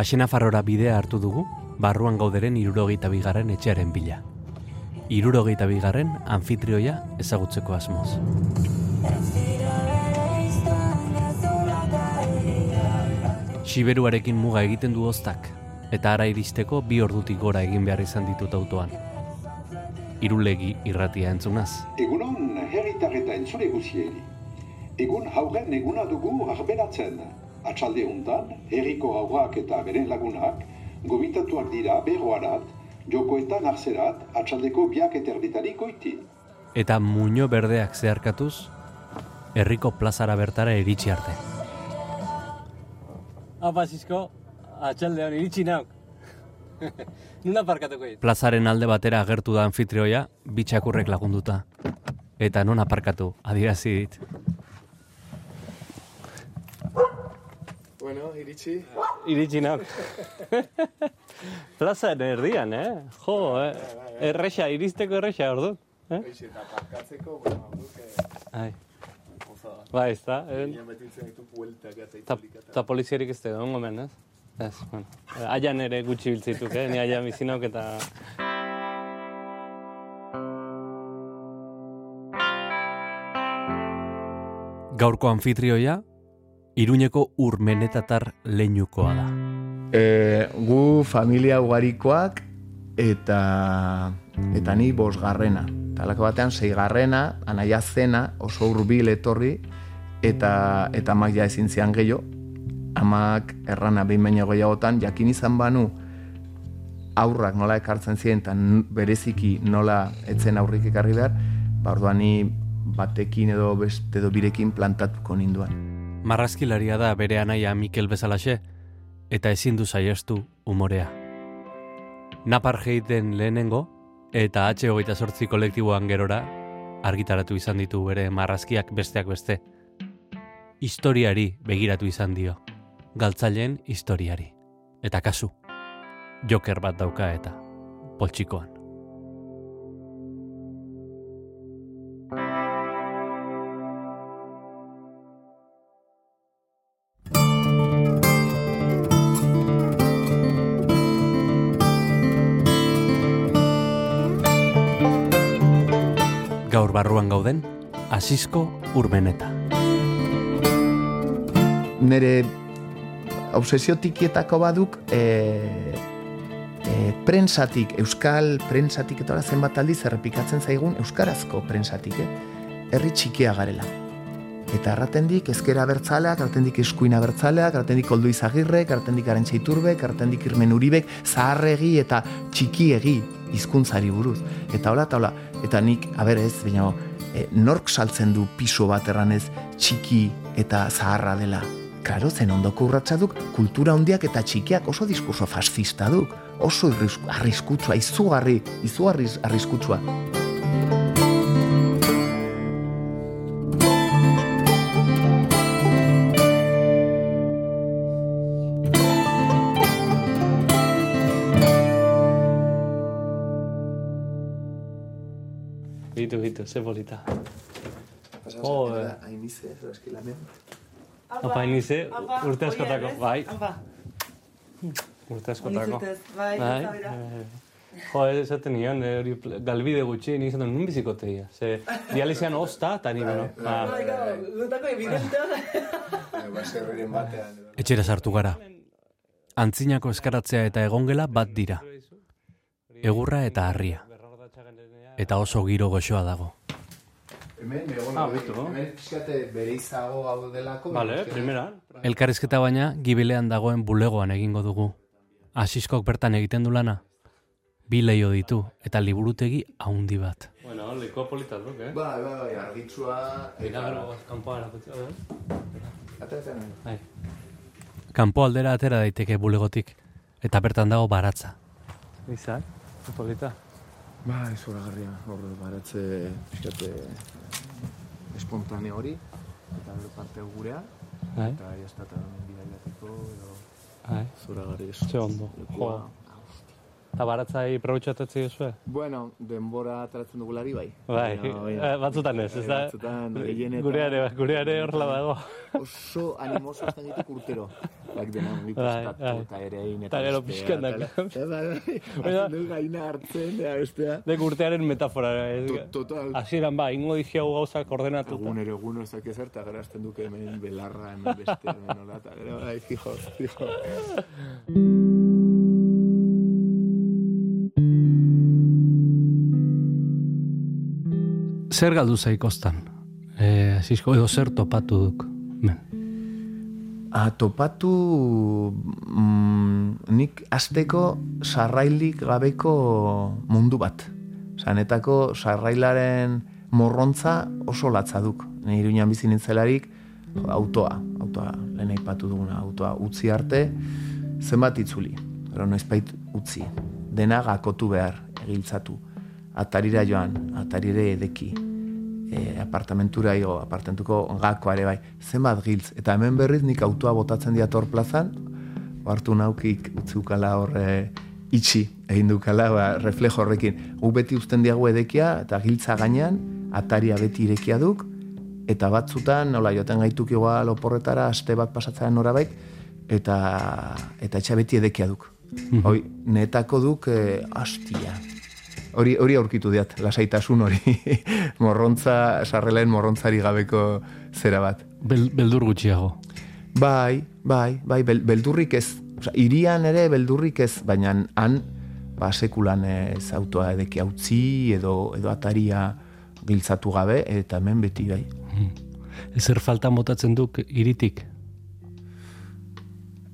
Baxena farrora bidea hartu dugu, barruan gauderen irurogeita bigarren etxearen bila. Irurogeita bigarren anfitrioia ezagutzeko asmoz. Siberuarekin muga egiten du oztak, eta ara iristeko bi ordutik gora egin behar izan ditut autoan. Irulegi irratia entzunaz. Egunon herritar eta entzule guzieri. Egun haugen eguna dugu arbelatzen. Atxalde hontan, herriko haurrak eta beren lagunak, gobitatuak dira berroarat, jokoetan arzerat, atxaldeko biak eterditarik goiti. Eta muño berdeak zeharkatuz, herriko plazara bertara iritsi arte. Apa, Sisko, atxalde hon iritsi nauk. Nuna parkatuko hit. Plazaren alde batera agertu da anfitrioia, bitxakurrek lagunduta. Eta non aparkatu, adirazi dit. Bueno, iritsi. Iritsi nauk. Plazaren erdian, eh? Jo, eh? Erresa, iristeko erresa, ordu. Eh? Hoiz eta parkatzeko, bueno, guk eh, Ai, ba, ez da. eh? Ginen betitzen ditu bueltak eta Ta, itzulik eta. ta poliziarik ez da, ongo men, ez? Ez, bueno. Eh, Aian ere gutxi biltzituk, eh? Ni aian bizinauk eta... Gaurko anfitrioia, Iruñeko urmenetatar leinukoa da. E, gu familia ugarikoak eta eta ni bosgarrena. Talako batean seigarrena, anaia zena, oso hurbil etorri eta eta amak ja ezin zian gehiago. Amak errana behin baino gehiagotan jakin izan banu aurrak nola ekartzen ziren eta bereziki nola etzen aurrik ekarri behar, ba orduan ni batekin edo beste edo birekin plantatuko ninduan. Marrazkilaria da bere anaia Mikel bezalaxe, eta ezin du saiestu umorea. Napar geiten lehenengo, eta H28 kolektiboan gerora, argitaratu izan ditu bere marrazkiak besteak beste. Historiari begiratu izan dio, galtzaileen historiari. Eta kasu, joker bat dauka eta, poltsikoan. Gaur barruan gauden, asisko urmeneta. nire obsesio tikietako baduk e, e, prensatik, euskal prensatik eta zenbat aldiz errepikatzen zaigun euskarazko prensatik, eh? herri txikia garela. Eta erratendik ezkera bertzaleak, erratendik eskuina bertzaleak, erratendik oldu izagirrek, erratendik arantxa iturbek, erratendik irmen uribek, zaharregi eta txikiegi hizkuntzari buruz. Eta hola, eta hola, eta nik, aber ez, baina e, nork saltzen du piso bat erranez txiki eta zaharra dela. Karo, zen ondoko urratsa duk, kultura handiak eta txikiak oso diskurso fascista duk. Oso arriskutsua, izugarri, izugarri arriskutsua. Bitu, ze polita. Joder. Hainize, eskilamen. Apa, inize, urte askotako, bai, Apa, urte askotako. bai, Bai, bai, bai. eh, Jo, esaten nion, eh, hori galbide gutxi, ni izan duen, nun bizikoteia. Ze, dializian osta, eta ni beno. Ah, Bai, gau, gutako evidente. Etxera sartu gara. Antzinako eskaratzea eta egongela bat dira. Egurra eta harria. Eta oso giro goxoa dago. Hemen, egon, Ah, hemen pixkate bere izago gau delako. Vale, primera. Elkarrizketa baina gibilean dagoen bulegoan egingo dugu. Asiskok bertan egiten du lana. Bi leio ditu eta liburutegi haundi bat. Bueno, lekoa polita duk, eh? Bai, bai, bai, argitsua. Mira, gero, kanpoa erakutsi, eh? Bai. Kanpo aldera atera daiteke bulegotik eta bertan dago baratza. Izak, ze polita. Ba, ez garria, hor baratze, pixkate, espontane hori, eta bero parte gurea, Bai, eta jazta eta bidaiateko, edo bai. zoragarri ez. Ze ondo. Lekua. Jo. Eta baratzai probetxatatzi duzue? Bueno, denbora ateratzen dugulari bai. Bai, Baina, baina, eh, batzutan ez, ez da? Batzutan, gehienetan- Gureare, gureare horrela dago. Oso animoso azten dituk urtero. Bak dena, nik Bai, bai. eta ere egin Eta gero bestea, pixkan eta- daka. Bai, bai. Baina- gaina hartzen, ea bestea. Dek urtearen metafora. To- total. Hasieran ba, ingo dixiago gauzak ordenatuta. Egun ere egun ezak ezer, eta gero hasten duke hemen belarra, hemen bestea, hemen hola, eta gero, bai, fijo, fijo. Zer galdu zaikostan? E, zizko edo zer topatu duk? Men. A, topatu mm, nik azteko sarrailik gabeko mundu bat. Sanetako sarrailaren morrontza oso latza duk. Ni iruñan bizi nintzelarik autoa, autoa, lehen aipatu duguna, autoa utzi arte, zenbat itzuli, gero noizbait utzi. Dena gakotu behar, egiltzatu. Atarira joan, atarire edeki, e, apartamentura igo, apartentuko gakoa ere bai, zenbat giltz, eta hemen berriz nik autoa botatzen diator plazan, hartu naukik utzukala horre itxi, egin dukala, ba, reflejo horrekin. Gu beti uzten diagu edekia, eta giltza gainean, ataria beti irekia duk, eta batzutan, nola, joten gaituk igual oporretara, aste bat pasatzen norabait, eta, eta etxa beti edekia duk. Hoi, netako duk, eh, hastia, hori hori aurkitu diat, lasaitasun hori. morrontza, sarrelaen morrontzari gabeko zera bat. Bel, beldur gutxiago. Bai, bai, bai, bel, beldurrik ez. Osa, irian ere beldurrik ez, baina han, ba, sekulan ez autoa edeki utzi edo, edo ataria giltzatu gabe, eta hemen beti bai. Ezer faltan botatzen duk iritik?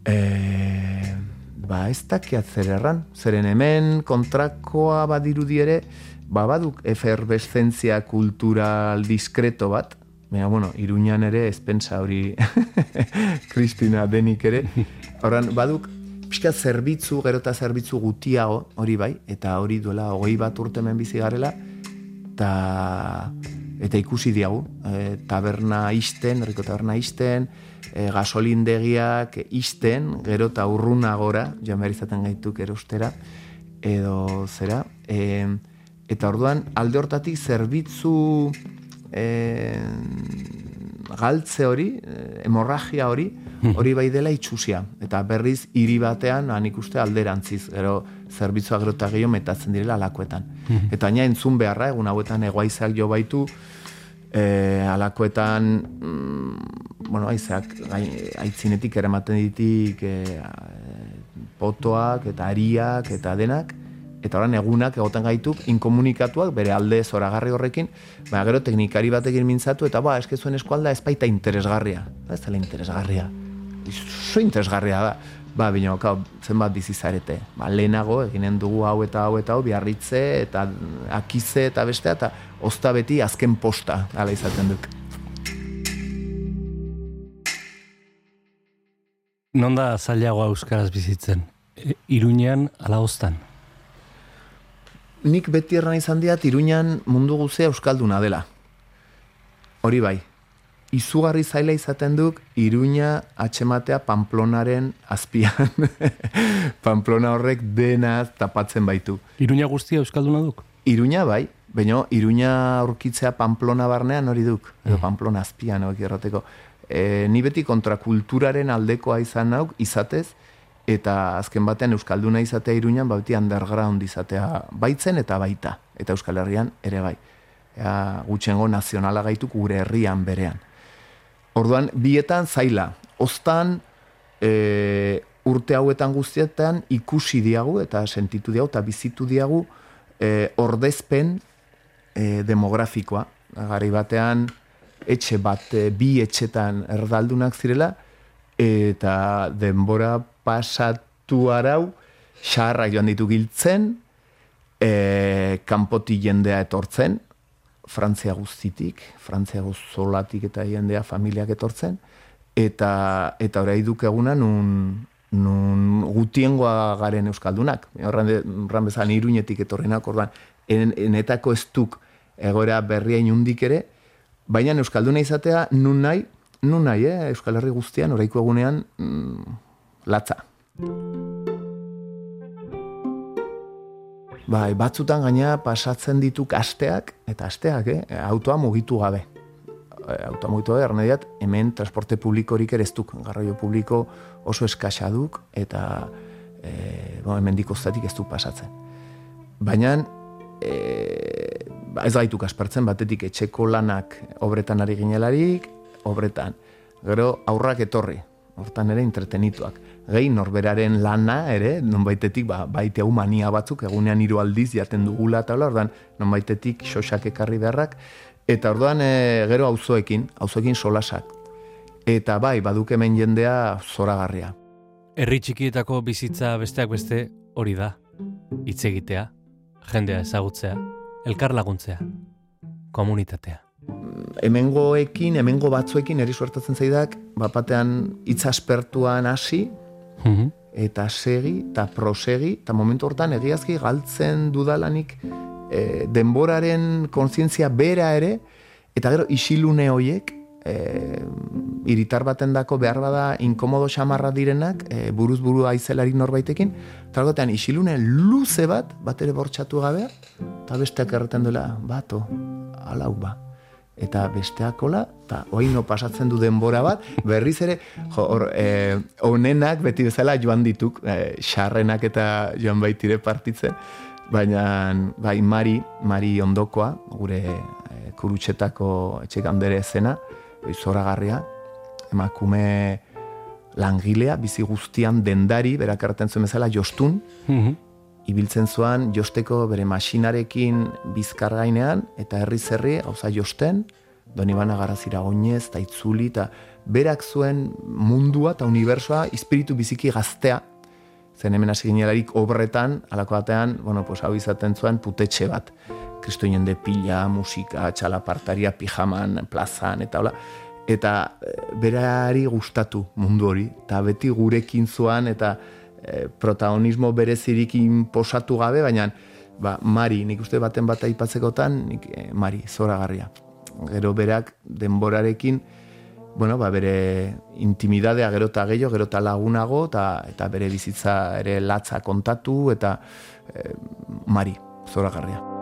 E, ba, ez dakiat zer erran. Zeren hemen kontrakoa badirudi ere, ba, baduk eferveszentzia kultural diskreto bat, Baina, bueno, iruñan ere ezpensa hori Kristina denik ere. Horran, baduk, pixka zerbitzu, gero eta zerbitzu gutiago, hori bai, eta hori duela hogei bat urte hemen bizi garela, eta, eta ikusi diagu, e, taberna isten, herriko taberna isten, e, gasolindegiak isten, gero eta urrunagora, joan behar izaten gaituk erostera, edo zera, e, eta orduan alde hortatik zerbitzu e, galtze hori, eh, hemorragia hori, hori bai dela itxusia. Eta berriz hiri batean, han ikuste alderantziz, gero zerbitzua gero eta gehiago metatzen direla alakoetan. Eta baina entzun beharra, egun hauetan egoaizak jo baitu, e, alakoetan, mm, bueno, aizeak aitzinetik eramaten ditik e, potoak eta ariak eta denak, eta orain egunak egoten gaituk inkomunikatuak bere alde zoragarri horrekin, baina gero teknikari batekin mintzatu eta ba, eske zuen eskualda ez baita interesgarria. Ba, Ez dela interesgarria. Zo interesgarria da. Ba, bino, kau, zenbat bizi zarete. Ba, lehenago eginen dugu hau eta hau eta hau, biarritze eta akize eta bestea, eta ozta beti azken posta, ala izaten duk. Non da zailagoa euskaraz bizitzen? E, Iruñean ala hostan? Nik beti erran izan diat, Iruñan mundu guzea euskalduna dela. Hori bai. Izugarri zaila izaten duk, Iruña atxematea Pamplonaren azpian. Pamplona horrek dena tapatzen baitu. Iruña guztia euskalduna duk? Iruña bai, baina Iruña aurkitzea Pamplona barnean hori duk, edo Pamplona azpian hori errateko. E, ni beti kontrakulturaren aldekoa izan nauk, izatez, eta azken batean Euskalduna izatea Iruñan, bauti underground izatea baitzen eta baita, eta Euskal Herrian ere bai. Ea, gutxengo nazionala gaituk gure herrian berean. Orduan, bietan zaila. Ostan, e, urte hauetan guztietan ikusi diagu eta sentitu diagu eta bizitu diagu e, ordezpen e, demografikoa. Gari batean, etxe bat, e, bi etxetan erdaldunak zirela, eta denbora pasatu arau, xarrak joan ditu giltzen, e, kanpoti jendea etortzen, Frantzia guztitik, Frantzia guztolatik eta jendea familiak etortzen, eta eta orai duk eguna nun, nun gutiengoa garen euskaldunak. Horran, bezala iruñetik etorrenak, orduan, en, enetako ez duk egoera berria inundik ere, baina euskalduna izatea nun nahi, nun nahi, eh? Euskal Herri guztian, oraiko egunean, mm, latza. Bai, batzutan gaina pasatzen dituk asteak, eta asteak, eh? autoa mugitu gabe. E, autoa mugitu gabe, arnediat, hemen transporte publikorik ere ez duk, garraio publiko oso eskasa duk, eta e, bo, hemen dikoztatik ez du pasatzen. Baina, e, ez gaituk aspertzen, batetik etxeko lanak obretan ari ginelarik, obretan. Gero aurrak etorri, hortan ere entretenituak. Gehi norberaren lana ere, nonbaitetik ba, baite hau mania batzuk, egunean hiru aldiz jaten dugula eta hola, ordan nonbaitetik xosak ekarri beharrak, eta orduan e, gero auzoekin, auzoekin solasak. Eta bai, baduk hemen jendea zoragarria. Herri txikietako bizitza besteak beste hori da. Hitz egitea, jendea ezagutzea, elkar laguntzea, komunitatea. Hemengoekin, hemengo batzuekin eri suertatzen zaidak, bapatean hitz aspertuan hasi, Mhm. eta segi, eta prosegi, eta momentu hortan egiazki galtzen dudalanik e, denboraren kontzientzia bera ere, eta gero isilune hoiek, e, iritar baten dako behar bada inkomodo xamarra direnak, e, buruz buru aizelarik norbaitekin, eta algotean isilune luze bat, bat ere bortxatu gabea, eta besteak erreten duela, bato, alau ba. Eta besteakola, eta oino pasatzen du denbora bat, berriz ere, jo, hor, e, onenak beti bezala joan dituk, e, xarrenak eta joan baitire partitzen, baina, bai, Mari, Mari ondokoa, gure e, kurutxetako etxek handere zena, zoragarria, emakume langilea, bizi guztian dendari, berak erraten zuen bezala, jostun, Mhm. ibiltzen zuan josteko bere masinarekin bizkar gainean, eta herri zerri, gauza josten, doni bana garazira oinez, eta itzuli, eta berak zuen mundua eta unibersoa espiritu biziki gaztea, zen hemen hasi ginelarik obretan, alako batean, bueno, pues hau izaten zuen putetxe bat. Kristo jende pila, musika, txalapartaria, pijaman, plazan, eta hola. Eta eh, berari gustatu mundu hori, eta beti gurekin zuan, eta eh, protagonismo berezirikin posatu gabe, baina ba, Mari, nik uste baten bat aipatzekotan, nik, eh, Mari, zoragarria. Gero berak denborarekin, bueno, ba, bere intimidadea gero eta gehiago, gero eta lagunago, eta, eta bere bizitza ere latza kontatu, eta eh, Mari, zoragarria.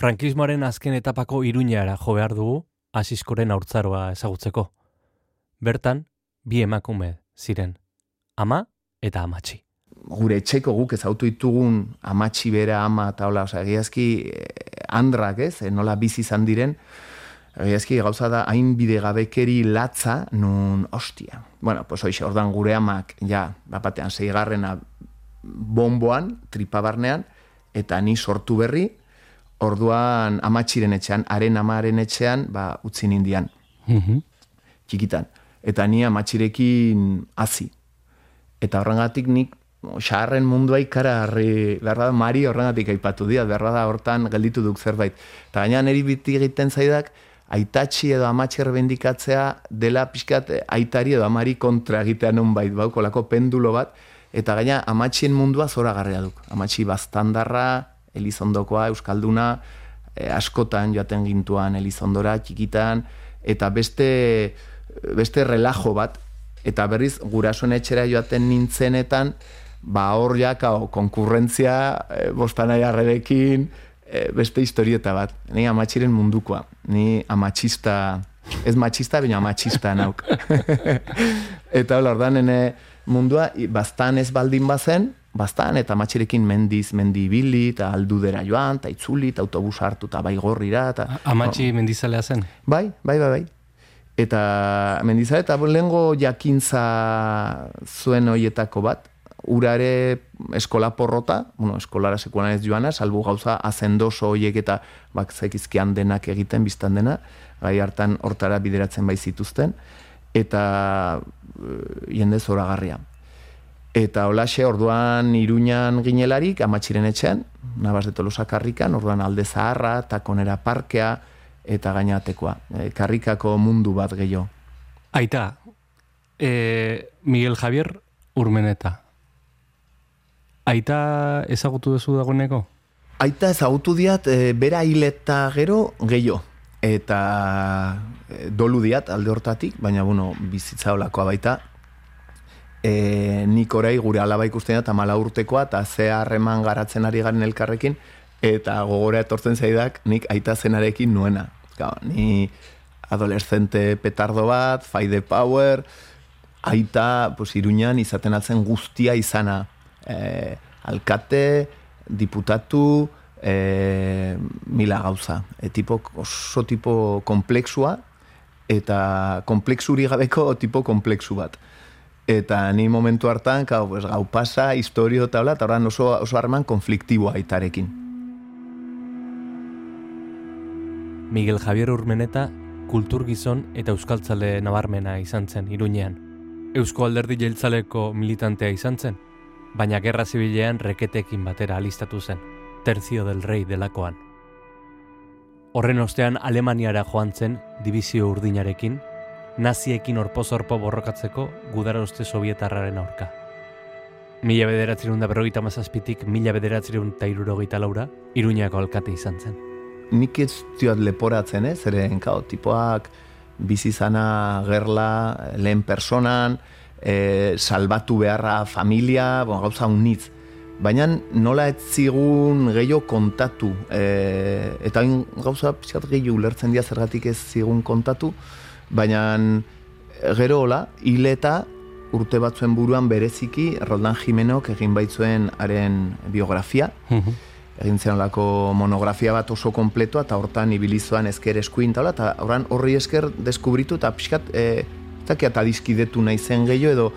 Frankismoaren azken etapako iruñara jo behar dugu, asiskoren aurtzaroa ezagutzeko. Bertan, bi emakume ziren, ama eta amatxi. gure etxeko guk ezautu ditugun amatxi bera ama eta hola, egiazki eh, andrak ez, eh, nola bizi izan diren, egiazki gauza da hain bide gabekeri latza nun ostia. Bueno, pues hoxe, ordan gure amak, ja, bapatean zeigarrena bomboan, tripabarnean, eta ni sortu berri, orduan amatxiren etxean, haren amaren etxean, ba, utzi nindian Mhm. txikitan. Eta ni amatxirekin hazi. Eta horrengatik nik xarren mundua ikaragarri, behar da, Mari horrengatik aipatu dira, behar da hortan gelditu duk zerbait. Eta gaina niri biti egiten zaidak, aitatxi edo amatxi erbendikatzea dela pixkat aitari edo amari kontra egitea nun bait, baukolako pendulo bat, eta gaina amatxien mundua zoragarria duk. Amatxi baztandarra, Elizondokoa, Euskalduna, eh, askotan joaten gintuan Elizondora, txikitan, eta beste, beste relajo bat, eta berriz gurasoen etxera joaten nintzenetan, ba hor jakao, konkurrentzia, e, bostanaiarrerekin, e, beste historieta bat. Ni amatxiren mundukoa. Ni amatxista, ez matxista, baina amatxista nauk. eta hola, ordan, nene mundua, bastan ez baldin bazen, bastan, eta amatxirekin mendiz, mendi ibili, eta aldudera joan, eta itzuli, eta autobus hartu, eta baigorrira, eta... Amatxi mendizalea zen. Bai, bai, bai, bai. Eta mendizale eta lehengo jakintza zuen hoietako bat, urare eskola porrota, bueno, eskolara sekulan ez joana, salbu gauza azendoso hoiek eta bak zekizkian denak egiten biztan dena, gai hartan hortara bideratzen bai zituzten, eta e, jende zoragarria. Eta holaxe orduan iruñan ginelarik, amatxiren etxean, nabaz de tolosa karrikan, orduan alde zaharra, takonera parkea, eta gainatekoa. E, karrikako mundu bat gehiago. Aita, e, Miguel Javier Urmeneta. Aita ezagutu duzu dagoeneko? Aita ezagutu diat, e, bera hileta gero gehiago. Eta e, dolu diat alde hortatik, baina bueno, bizitza olakoa baita. E, nik orai gure alaba ikusten da, amala urtekoa, eta ze harreman garatzen ari garen elkarrekin, eta gogora etortzen zaidak, nik aita zenarekin nuena. Gau, ni adolescente petardo bat, fight power, aita, pues, iruñan izaten altzen guztia izana. E, alkate, diputatu, e, mila gauza. E, tipo, oso tipo komplexua, eta komplexuri gabeko tipo komplexu bat. Eta ni momentu hartan, gau, pues, gau pasa, historio eta hola, eta orain oso, oso harman konfliktiboa aitarekin. Miguel Javier Urmeneta kulturgizon eta euskaltzale nabarmena izan zen Iruñean. Eusko alderdi jeltzaleko militantea izan zen, baina gerra zibilean reketekin batera alistatu zen, terzio del rei delakoan. Horren ostean Alemaniara joan zen dibizio urdinarekin, naziekin orpozorpo borrokatzeko gudaroste sovietarraren aurka. Mila bederatzerun da berrogeita mazazpitik mila bederatzerun ta irurogeita laura, Iruñako alkate izan zen. Nik ez diot leporatzen, eh? zeren, kao, tipoak bizizana gerla lehen personan, e, salbatu beharra familia, bon, gauza unitz. Baina nola ez zigun gehiago kontatu, e, eta gauza pixat gehiago ulertzen dira zergatik ez zigun kontatu, baina gero hola, hileta urte batzuen buruan bereziki Roldan Jimenok egin baitzuen haren biografia, egin zen olako monografia bat oso kompleto eta hortan ibilizoan ezker eskuin taula, eta horran horri esker deskubritu eta pixkat e, zakiat adizkidetu nahi zen gehiago edo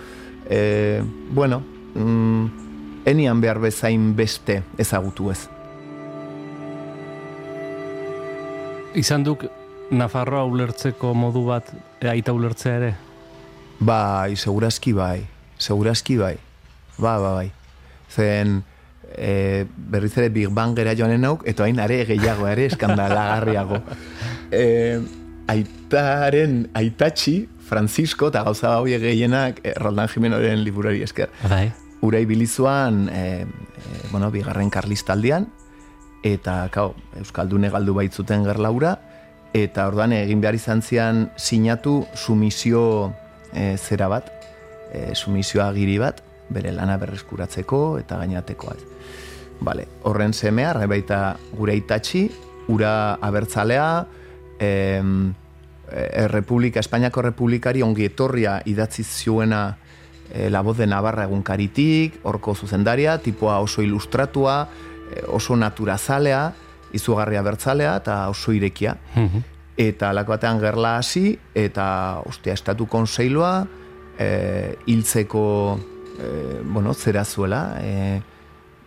e, bueno mm, enian behar bezain beste ezagutu ez. Izan duk Nafarroa ulertzeko modu bat e, aita ulertzea ere? Bai, segurazki bai, segurazki bai, ba, ba, bai. Zen, e, berriz ere Big Bang gera joanen nauk, eta hain are gehiago, are eskandalagarriago. e, aitaren, aitatxi, Francisco, eta gauza hau gehienak, e, Roldan Jimenoren liburari esker. Bai. Ura ibilizuan, e, e, bueno, bigarren karlistaldian, eta, kau, Euskaldune galdu baitzuten gerlaura, eta ordan egin behar izan zian sinatu sumisio e, zera bat, e, sumisioa agiri bat, bere lana berreskuratzeko eta gainatekoa. Vale, horren semea, baita gure itatxi, ura abertzalea, em, e, Republika, Espainiako Republikari ongi etorria idatzi zuena e, La Voz de Navarra egunkaritik, horko zuzendaria, tipoa oso ilustratua, oso naturazalea, izugarria bertzalea eta oso irekia. Eta alako batean gerla hasi eta ostia, estatu konseilua e, hiltzeko e, bueno, zera zuela, e,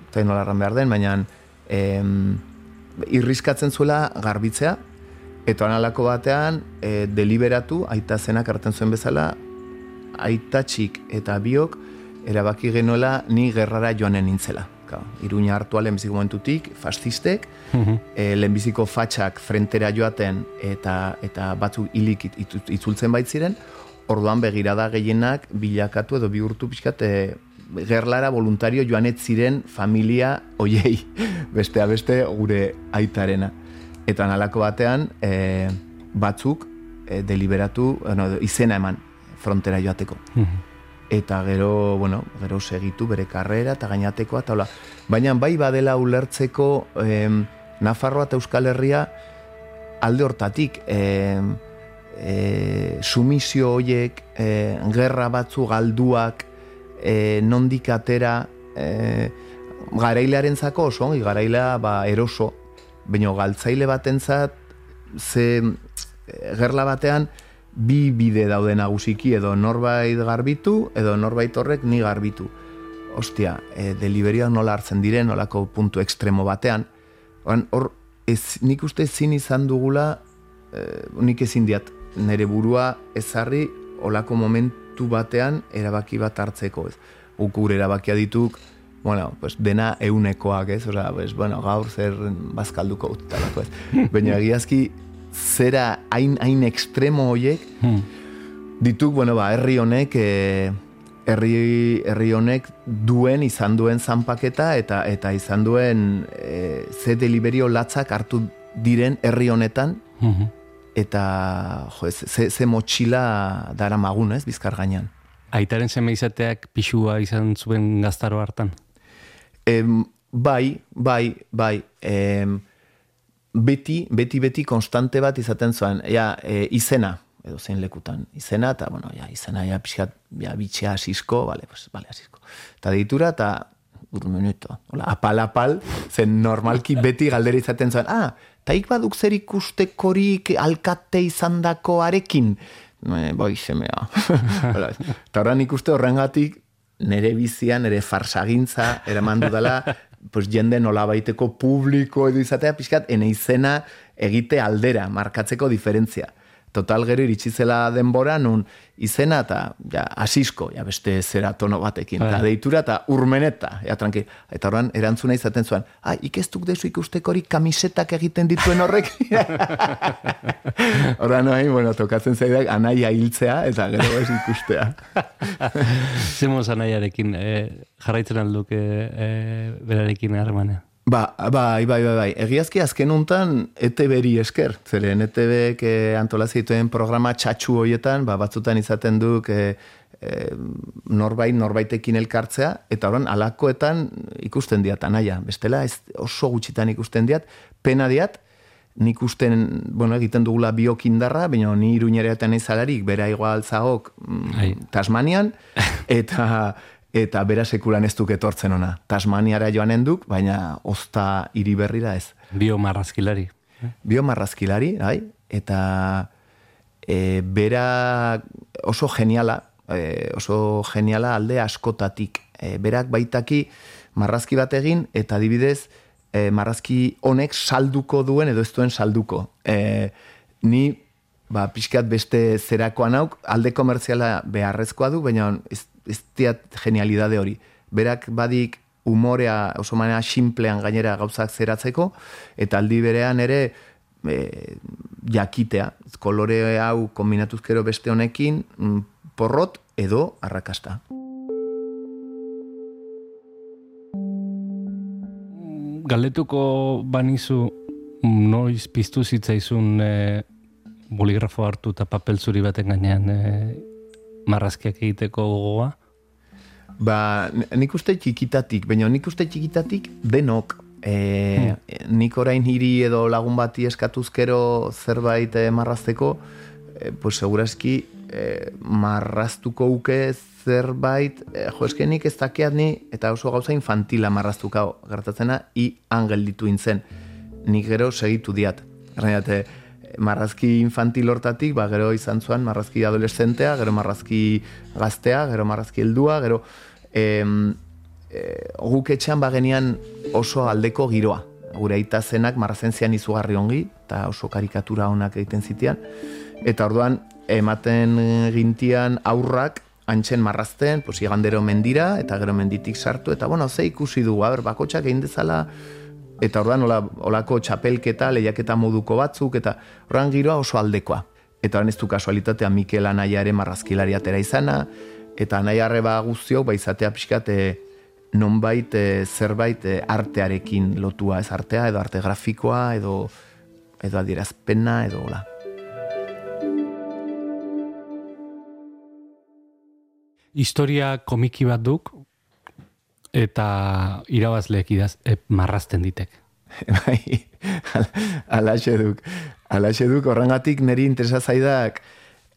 eta nola behar den, baina e, irriskatzen zuela garbitzea, eta analako batean e, deliberatu, aita zenak hartzen zuen bezala, aita txik eta biok erabaki genuela ni gerrara joanen nintzela. Ka, Iruña hartu lehenbiziko momentutik, fascistek, e, lehenbiziko fatxak frentera joaten eta eta batzuk hilik it- itzultzen baitziren, orduan begirada gehienak bilakatu edo bihurtu pixkat e, gerlara voluntario joanet ziren familia oiei, bestea beste gure aitarena. Eta nalako batean e, batzuk e, deliberatu, bueno, izena eman frontera joateko. Eta gero, bueno, gero segitu bere karrera eta gainatekoa eta hola. Baina bai badela ulertzeko em, Nafarroa eta Euskal Herria alde hortatik em, e, sumisio hoiek, e, gerra batzu galduak, e, nondik atera, e, garailearen zako oso, ongi, garailea ba, eroso, baina galtzaile batentzat ze e, gerla batean bi bide daude nagusiki edo norbait garbitu edo norbait horrek ni garbitu. Ostia, e, deliberiak nola hartzen diren, nolako puntu ekstremo batean. Oran, hor, ez, nik uste ezin izan dugula, e, nik ezin diat, nire burua ezarri olako momentu batean erabaki bat hartzeko. Ez. Guk gure erabakia dituk, bueno, pues dena eunekoak, ez? Osea, pues, bueno, gaur zer bazkalduko utalako, ez? Baina egiazki, zera hain, hain ekstremo hoiek, dituk, bueno, ba, herri honek e, herri, herri honek duen, izan duen zanpaketa eta eta izan duen e, ze deliberio latzak hartu diren herri honetan Mhm. eta jo, ze, ze motxila dara magun, ez, bizkar gainean. Aitaren seme izateak pixua izan zuen gaztaro hartan. Em, bai, bai, bai, em, beti, beti, beti konstante bat izaten zuen, ja, e, izena, edo zein lekutan, izena, eta, bueno, ja, izena, ja, pixkat, ja, bitxea asisko, bale, pues, bale, asisko. Eta deitura, eta, un minuto, hola, apal, apal, zen normalki beti galdera izaten zuen, ah, taik baduk zer ikustekorik alkate izan dakoarekin, e, bai, semea. Eta horren ikuste horrengatik, nere bizian, nere farsagintza, eraman dudala, pues jende nolabaiteko publiko edo izatea, pixkat, ene izena egite aldera, markatzeko diferentzia. Total gero iritsi zela denbora, nun izena eta ja, asisko, ja beste zera tono batekin, eta Bai. deitura eta urmeneta, ja tranqui. Eta horren erantzuna izaten zuen, ah, ikestuk dezu ikustekorik kamisetak egiten dituen horrek. Horra noai, bueno, tokatzen zaidak anaia hiltzea eta gero ez ikustea. Zemos anaiarekin, e, jarraitzen alduk e, e, berarekin harremanean. Ba, bai, bai, bai, bai. Egiazki azken untan ETB-ri esker. Zeren ETB-ek eh, antola zituen programa txatxu hoietan, ba, batzutan izaten duk eh, eh, norbait, norbaitekin elkartzea, eta horan alakoetan ikusten diat, anaia. Bestela, ez oso gutxitan ikusten diat, pena diat, nik usten, bueno, egiten dugula biokindarra, baina ni iruñereaten izalarik, bera igual zagok mm. Tasmanian, eta eta bera sekulan ez duk etortzen ona. Tasmaniara joanen duk, baina ozta hiri berrira ez. Bio marrazkilari. Biomarrazkilari, bai, eta e, bera oso geniala, e, oso geniala alde askotatik. E, berak baitaki marrazki bat egin, eta adibidez, e, marrazki honek salduko duen edo ez duen salduko. E, ni ba, pixkat beste zerakoan hauk, alde komertziala beharrezkoa du, baina ez, ez diat genialidade hori. Berak badik umorea oso manera simplean gainera gauzak zeratzeko, eta aldi berean ere e, jakitea, kolore hau kombinatuzkero beste honekin, mm, porrot edo arrakasta. Galdetuko banizu noiz piztu zitzaizun e, boligrafo hartu eta papel zuri baten gainean e, marrazkiak egiteko gogoa? Ba, nik uste txikitatik, baina nik uste txikitatik denok. E, Nik orain hiri edo lagun bati eskatuzkero zerbait e, marrazteko, e, pues segurazki e, marraztuko uke zerbait, e, jo eske nik ez dakiat ni, eta oso gauza infantila marraztuka gertatzena, i angel ditu intzen. Nik gero segitu diat. Errainate, marrazki infantil hortatik, ba, gero izan zuan marrazki adolescentea, gero marrazki gaztea, gero marrazki heldua, gero em, e, guk etxean bagenian oso aldeko giroa. Gure aita zenak marrazen zian izugarri ongi, eta oso karikatura onak egiten zitean. Eta orduan, ematen gintian aurrak, antxen marrazten, pues, igandero mendira, eta gero menditik sartu, eta bueno, ze ikusi dugu, aber, bakotxak egin dezala, eta orduan ola, olako txapelketa, lehiaketa moduko batzuk, eta orduan giroa oso aldekoa. Eta orain ez du kasualitatea Mikel Anaia ere marrazkilari atera izana, eta Anaia arreba guztiok, ba izatea pixkat, e, nonbait e, zerbait e, artearekin lotua, ez artea, edo arte grafikoa, edo edo adierazpena, edo hola. Historia komiki bat duk, eta irabazleek idaz, e, marrazten ditek. bai, al- alaxe duk. Alaxe duk, horrengatik niri interesa zaidak,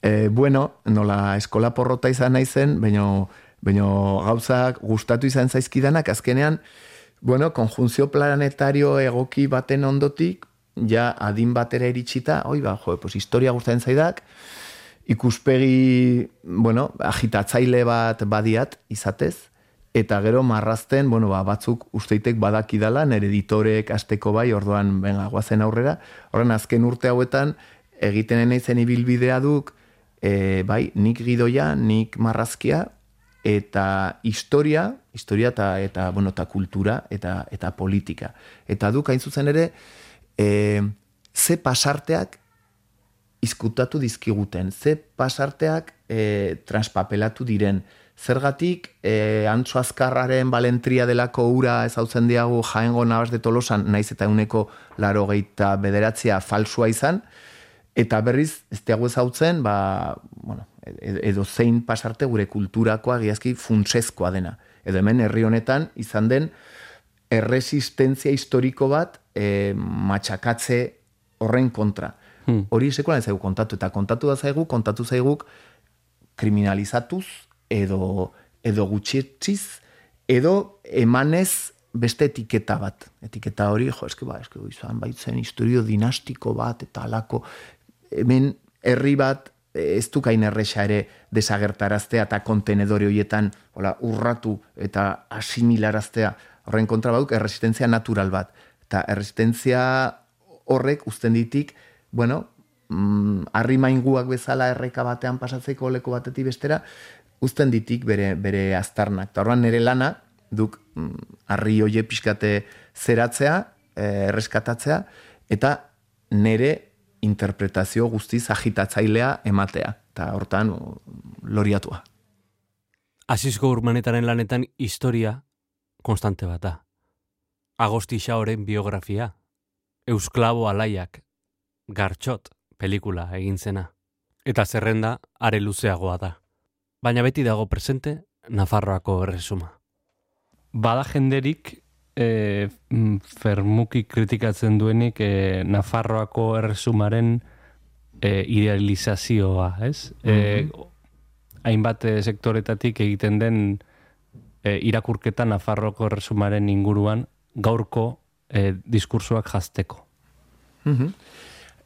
e, bueno, nola eskola porrota izan naizen, baino, baino gauzak gustatu izan zaizkidanak, azkenean, bueno, konjunzio planetario egoki baten ondotik, ja adin batera iritsita, oi ba, jo, pues historia gustatzen zaidak, ikuspegi, bueno, agitatzaile bat badiat izatez, eta gero marrazten, bueno, ba, batzuk usteitek badakidala, nire editorek asteko bai, orduan, venga, guazen aurrera, horren azken urte hauetan, egiten naizen ibilbidea duk, e, bai, nik gidoia, nik marrazkia, eta historia, historia eta, eta, bueno, eta kultura, eta, eta politika. Eta duk, hain zuzen ere, e, ze pasarteak izkutatu dizkiguten, ze pasarteak e, transpapelatu diren, zergatik e, antzo azkarraren balentria delako ura ezautzen diagu jaengo nabaz de tolosan, naiz eta uneko laro geita bederatzia falsua izan, eta berriz, ez diago ezautzen, ba, bueno, edo zein pasarte gure kulturakoa giazki funtsezkoa dena. Edo hemen herri honetan izan den erresistentzia historiko bat e, matxakatze horren kontra. Hmm. Hori sekulan ez kontatu, eta kontatu da zaigu, kontatu zaiguk kriminalizatuz, edo, edo gutxietziz, edo emanez beste etiketa bat. Etiketa hori, jo, eski ba, eski izan baitzen historio dinastiko bat, eta alako, hemen herri bat, ez dukain erresa ere desagertaraztea eta kontenedore horietan hola, urratu eta asimilaraztea horren kontra baduk erresistentzia natural bat. Eta erresistentzia horrek uzten ditik, bueno, mm, arri bezala erreka batean pasatzeko leko batetik bestera, uzten ditik bere, bere aztarnak. Eta horren nire lana, duk mm, arri hoie pixkate zeratzea, eh, erreskatatzea, eta nire interpretazio guztiz agitatzailea ematea. Eta hortan loriatua. Azizko urmanetaren lanetan historia konstante bat da. Agosti Xaoren biografia, Eusklabo Alaiak, Gartxot, pelikula egin zena. Eta zerrenda are luzeagoa da. Baina beti dago presente Nafarroako erresuma. Bada jenderik e, fermuki kritikatzen duenik e, Nafarroako erresumaren e, idealizazioa, ez? Mm hainbat sektoretatik egiten den e, irakurketa Nafarroko erresumaren inguruan gaurko e, diskursoak jazteko. Mm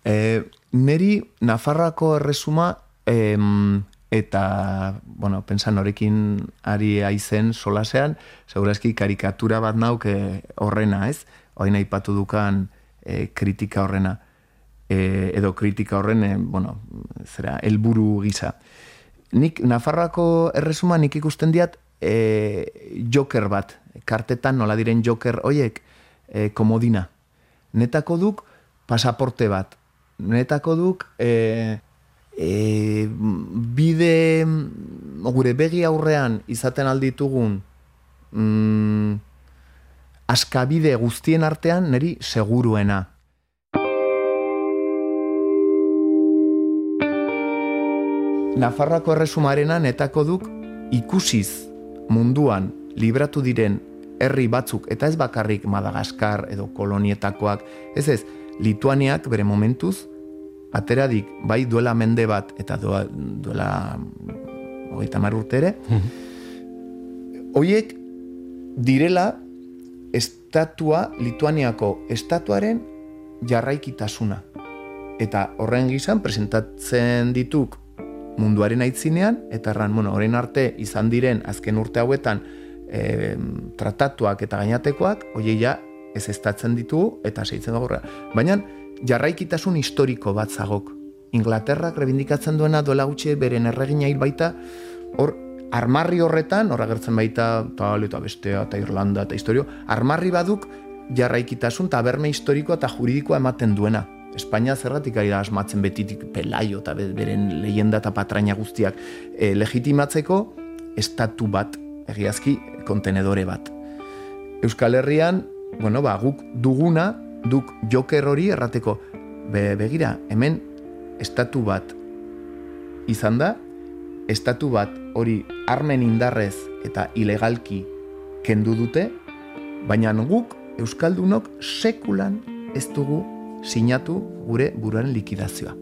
E, neri Nafarrako erresuma em, eta, bueno, pensan horrekin ari aizen solasean, segurazki karikatura bat nauk horrena, ez? Hoain aipatu dukan e, kritika horrena. E, edo kritika horren, e, bueno, zera, elburu gisa. Nik, Nafarrako erresuma nik ikusten diat e, joker bat, kartetan nola diren joker hoiek, e, komodina. Netako duk pasaporte bat, netako duk e, e, bide gure begi aurrean izaten alditugun mm, askabide guztien artean niri seguruena. Nafarroako erresumarena netako duk ikusiz munduan libratu diren herri batzuk, eta ez bakarrik Madagaskar edo kolonietakoak, ez ez, Lituaniak bere momentuz, ateradik bai duela mende bat, eta doa, duela hogeita mar urtere, hoiek direla estatua, Lituaniako estatuaren jarraikitasuna. Eta horren gizan presentatzen dituk munduaren aitzinean, eta erran, bueno, horrein arte izan diren azken urte hauetan e, tratatuak eta gainatekoak, hoiei ja ez estatzen ditugu eta seitzen dago Baina jarraikitasun historiko bat zagok. Inglaterrak rebindikatzen duena duela gutxi beren erregina hil baita, hor armarri horretan, hor agertzen baita tal eta bestea eta Irlanda eta historio, armarri baduk jarraikitasun eta berme historiko eta juridikoa ematen duena. Espainia zerratik ari da asmatzen betitik pelaio eta beren leyenda eta patraina guztiak e, legitimatzeko estatu bat, egiazki, kontenedore bat. Euskal Herrian bueno, ba, guk duguna, duk joker hori errateko, be, begira, hemen estatu bat izan da, estatu bat hori armen indarrez eta ilegalki kendu dute, baina guk Euskaldunok sekulan ez dugu sinatu gure buruaren likidazioa.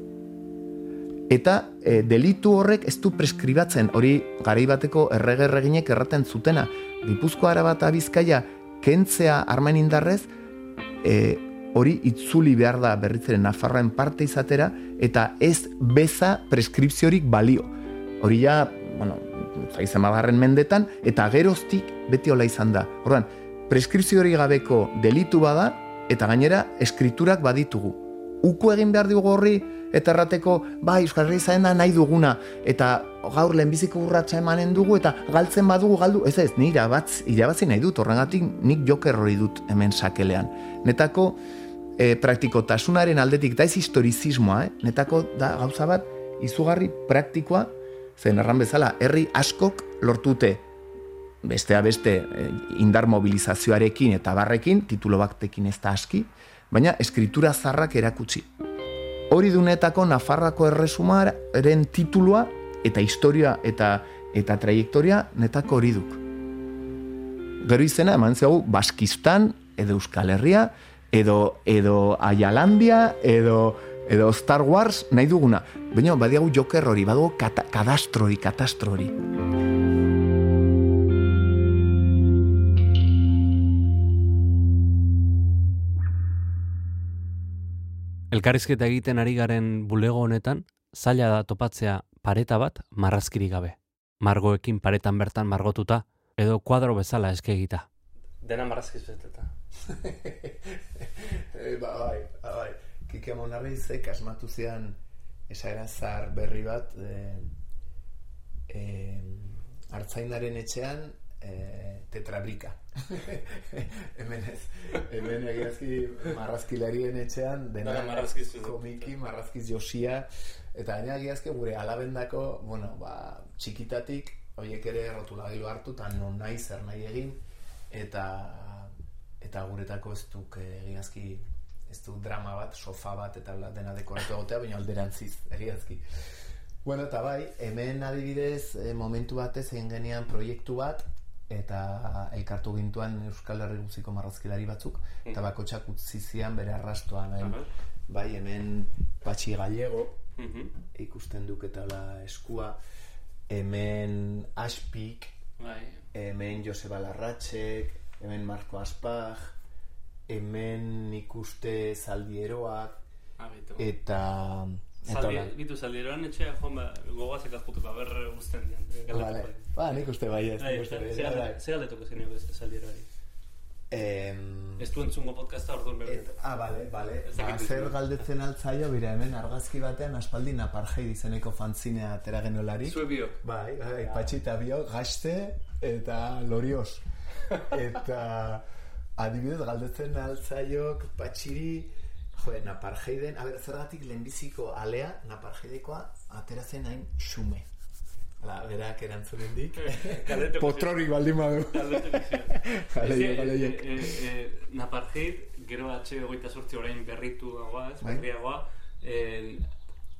Eta e, delitu horrek ez du preskribatzen, hori garai bateko erregerreginek erraten zutena, Gipuzko Arabata Bizkaia kentzea armen indarrez, e, hori itzuli behar da berritzeren Nafarroen parte izatera, eta ez beza preskripziorik balio. Hori ja, bueno, zaizen mendetan, eta geroztik beti hola izan da. Horren, preskripziorik gabeko delitu bada, eta gainera eskriturak baditugu. Uku egin behar dugu horri, eta errateko, bai, Euskal Herria da nahi duguna, eta gaur lehenbiziko urratsa emanen dugu, eta galtzen badugu galdu, ez ez, ni irabatz, irabatzi nahi dut, horrengatik nik joker hori dut hemen sakelean. Netako, e, praktikotasunaren aldetik, da ez historizismoa, eh? netako da gauza bat, izugarri praktikoa, Zen erran bezala, herri askok lortute bestea beste eh, indar mobilizazioarekin eta barrekin, titulo batekin ez da aski, baina eskritura zarrak erakutsi. Hori dunetako Nafarrako erresumaren titulua eta historia eta eta trajektoria netako hori duk. Gero izena eman zego Baskistan edo Euskal Herria edo edo Aialandia edo edo Star Wars nahi duguna. Baina badiagu joker hori, badago kata, kadastrori, katastrori. Elkarrizketa egiten ari garen bulego honetan, zaila da topatzea pareta bat marrazkiri gabe. Margoekin paretan bertan margotuta, edo kuadro bezala eske egita. Dena marrazkiz beteta. e, ba, bai, ba, bai. Kike Monarrizek asmatu zian esagerazar berri bat e, e, hartzainaren etxean e, tetrabrika. hemen ez, hemen egiazki marrazkilarien etxean, dena Dena marrazkiz komiki, marrazkiz josia, eta gaina egiazki gure alabendako, bueno, ba, txikitatik, horiek ere rotulagailu hartu, eta non nahi zer nahi egin, eta eta guretako ez duk eh, egiazki ez du drama bat, sofa bat, eta bla, dena dekoratu egotea, baina alderantziz, egiazki. Bueno, eta bai, hemen adibidez, eh, momentu batez egin genian proiektu bat, eta elkartu gintuan Euskal Herri guziko marrazkilari batzuk, eta bakotxak utzi zian bere arrastoan. Bai, bai hemen Patxi Gallego, ikusten duk eta la eskua, hemen Aspik, Bai. Hemen Joseba Larratxek, hemen Marko Aspag, hemen ikuste Zaldieroak, eta... eta hola. bitu zaldieroan etxea, joan ba, gogazek azputuko, berre guztien dian. Vale. Ba, nik uste bai ez, bai. bai. Zer galdetuko zen ez zaldieroari? Em, Ez du entzungo podcasta orduan Et, ah, bale, bale. Ba, zer galdetzen altzaio, bira hemen argazki batean aspaldi naparjei izeneko fanzinea atera genolari. Zue biok. Bai, bai, patxita bio, gaste eta lorioz. eta adibidez galdetzen altzaiok patxiri, jo, naparjeiden, a ber, zergatik lehenbiziko alea, naparjeidekoa, atera zen hain xume. Hala, berak erantzunen dik. Potrori baldin badu. Gale, gale, eh, Naparjeit, gero atxe hogeita sortzi orain berritu dagoa, ez, Bai. berriagoa, eh,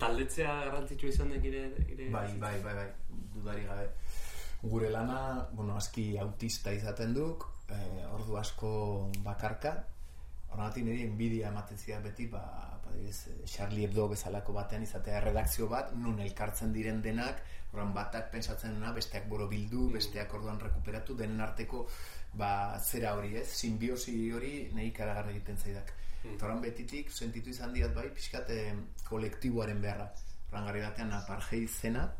taldetzea garrantzitsua izan dek ire, ire Bai, bai, bai, bai, dudari gabe. Gure lana, bueno, aski autista izaten duk, eh, ordu asko bakarka, horregatik niri enbidia ematen zidan beti, ba, ba adibidez, Charlie Hebdo bezalako batean izatea erredakzio bat, nun elkartzen diren denak, orduan batak pentsatzen dena, besteak boro bildu, besteak orduan rekuperatu, denen arteko ba, zera hori ez, simbiosi hori nahi karagarri egiten zaidak. Eta horren betitik, sentitu izan diat bai, pixkat eh, kolektiboaren beharra. Horren gari batean apartheid zena,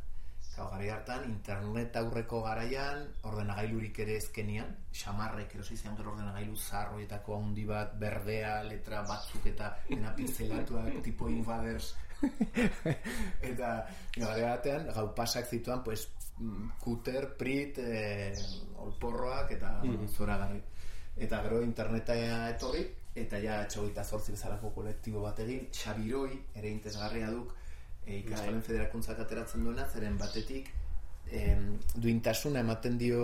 Gau, gari hartan, internet aurreko garaian, ordenagailurik ere ezkenian, xamarrek erosi zian gero ordenagailu zarroetako handi bat, berdea, letra batzuk eta dena pixelatuak, tipo invaders. eta gari batean, gau pasak zituan, pues, mm, kuter, prit, eh, olporroak eta zoragarri. Eta gero interneta etorri, eta ja txogeita zortzi bezalako kolektibo bat egin, Xabiroi, ere intezgarria duk, e, ikastolen federakuntzak ateratzen duena, zeren batetik em, duintasuna ematen dio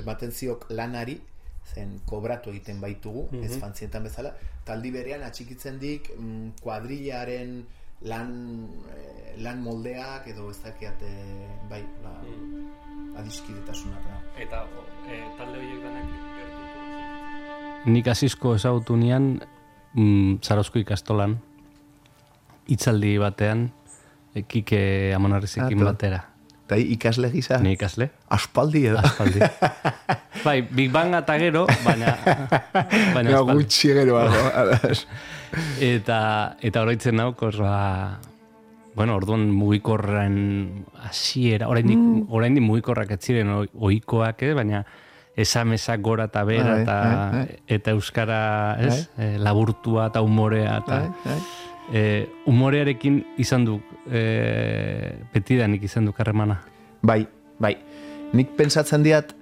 ematen ziok lanari zen kobratu egiten baitugu, ez fantzietan bezala, taldi berean atxikitzen dik mm, kuadrillaren lan, eh, lan moldeak edo ez dakiat eh, bai, ba, adiskidetasuna eta eh, talde horiek danak. Nik azizko ezagutu nian mm, Zarozko ikastolan hitzaldi batean e, Kike Amonarrizekin Ah, batera. Eta ikasle gisa, Ni ikasle, aspaldi edo. aspaldi. bai, Big Bang eta gero, baina, baina No, gutxi adas. Eta, eta oroitzen naukos, ba, bueno, orduan mugikorren hasiera, oraindik Mm. oraindik mugikorrak ez ziren ohikoak, eh, baina esamesak gora eta bera Bai, eta bai, bai. eta euskara, ez? Eh, laburtua eta umorea eta Eh, umorearekin izan du eh, betidanik izan du karremana. Bai, bai. Nik pentsatzen diat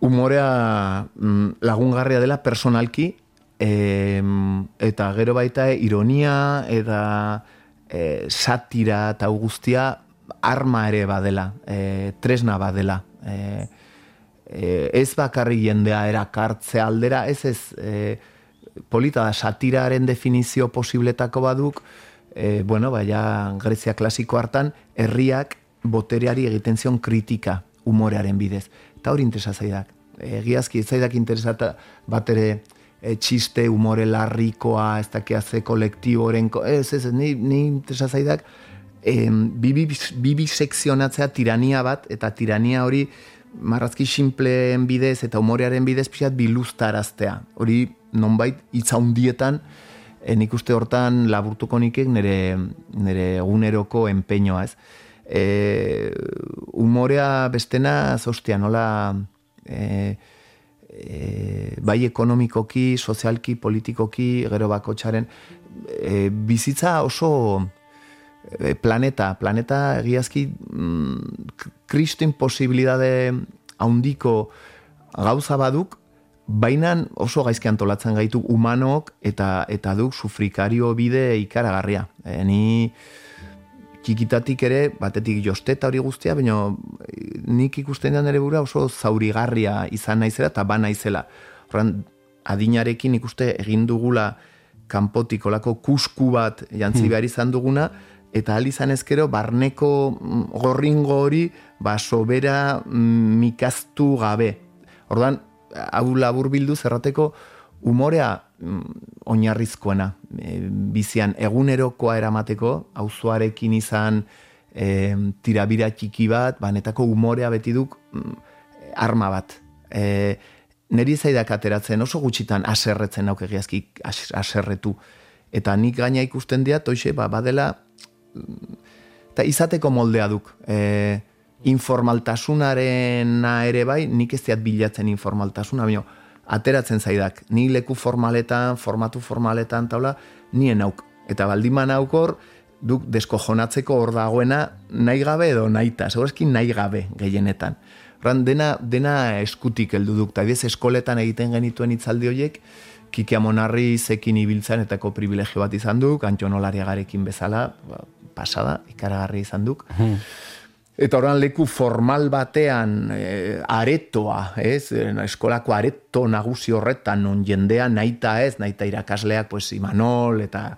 umorea mm, lagungarria dela personalki em, eta gero baita ironia eta e, satira eta guztia arma ere badela, e, tresna badela. E, e, ez bakarri jendea erakartzea aldera, ez ez e, polita da satiraren definizio posibletako baduk, e, bueno, baina Grezia klasiko hartan, herriak botereari egiten zion kritika umorearen bidez. Eta hori interesa zaidak. Egiazki, zaidak interesata bat ere e, txiste, umore larrikoa, ez dakia ze kolektiboren, ez, ez, ni, ni interesa zaidak, e, bibi, bibi sekzionatzea tirania bat, eta tirania hori marrazki simpleen bidez eta umorearen bidez pixat biluztaraztea. Hori nonbait hitzaundietan e, nik uste hortan laburtuko nikek nire, nire eguneroko enpeñoa ez. E, umorea bestena zostia nola e, e, bai ekonomikoki, sozialki, politikoki, gero bako txaren, e, bizitza oso e, planeta, planeta egiazki mm, kristin posibilidade haundiko gauza baduk, baina oso gaizki antolatzen gaitu humanok eta eta duk sufrikario bide ikaragarria. E, ni txikitatik ere, batetik josteta hori guztia, baina nik ikusten den ere bura oso zaurigarria izan naizela eta ba naizela. Horren, adinarekin ikuste egin dugula kanpotik olako kusku bat jantzi hmm. behar izan duguna, eta al izan ezkero barneko mm, gorringo hori ba sobera mm, mikaztu gabe. Ordan hau labur bildu zerrateko umorea mm, oinarrizkoena e, bizian egunerokoa eramateko auzoarekin izan e, tirabira txiki bat banetako umorea beti duk arma bat e, neri zaidak ateratzen oso gutxitan aserretzen nauk egiazki aserretu eta nik gaina ikusten diat toixe ba, badela eta izateko moldea duk. E, informaltasunaren ere bai, nik ez diat bilatzen informaltasuna, baina ateratzen zaidak. Ni leku formaletan, formatu formaletan, taula, nien auk. Eta baldiman aukor, duk deskojonatzeko hor dagoena nahi gabe edo nahi eta, nahi gabe gehienetan. Horan, dena, dena eskutik heldu duk, eta eskoletan egiten genituen itzaldi horiek, Kiki Monarri zekin ibiltzen etako privilegio bat izan duk, antxonolariagarekin bezala, ba, pasada, ikaragarri izan duk. Hmm. Eta oran leku formal batean e, aretoa, ez? Eskolako areto nagusi horretan, non jendea naita ez, naita irakasleak, pues, Imanol, eta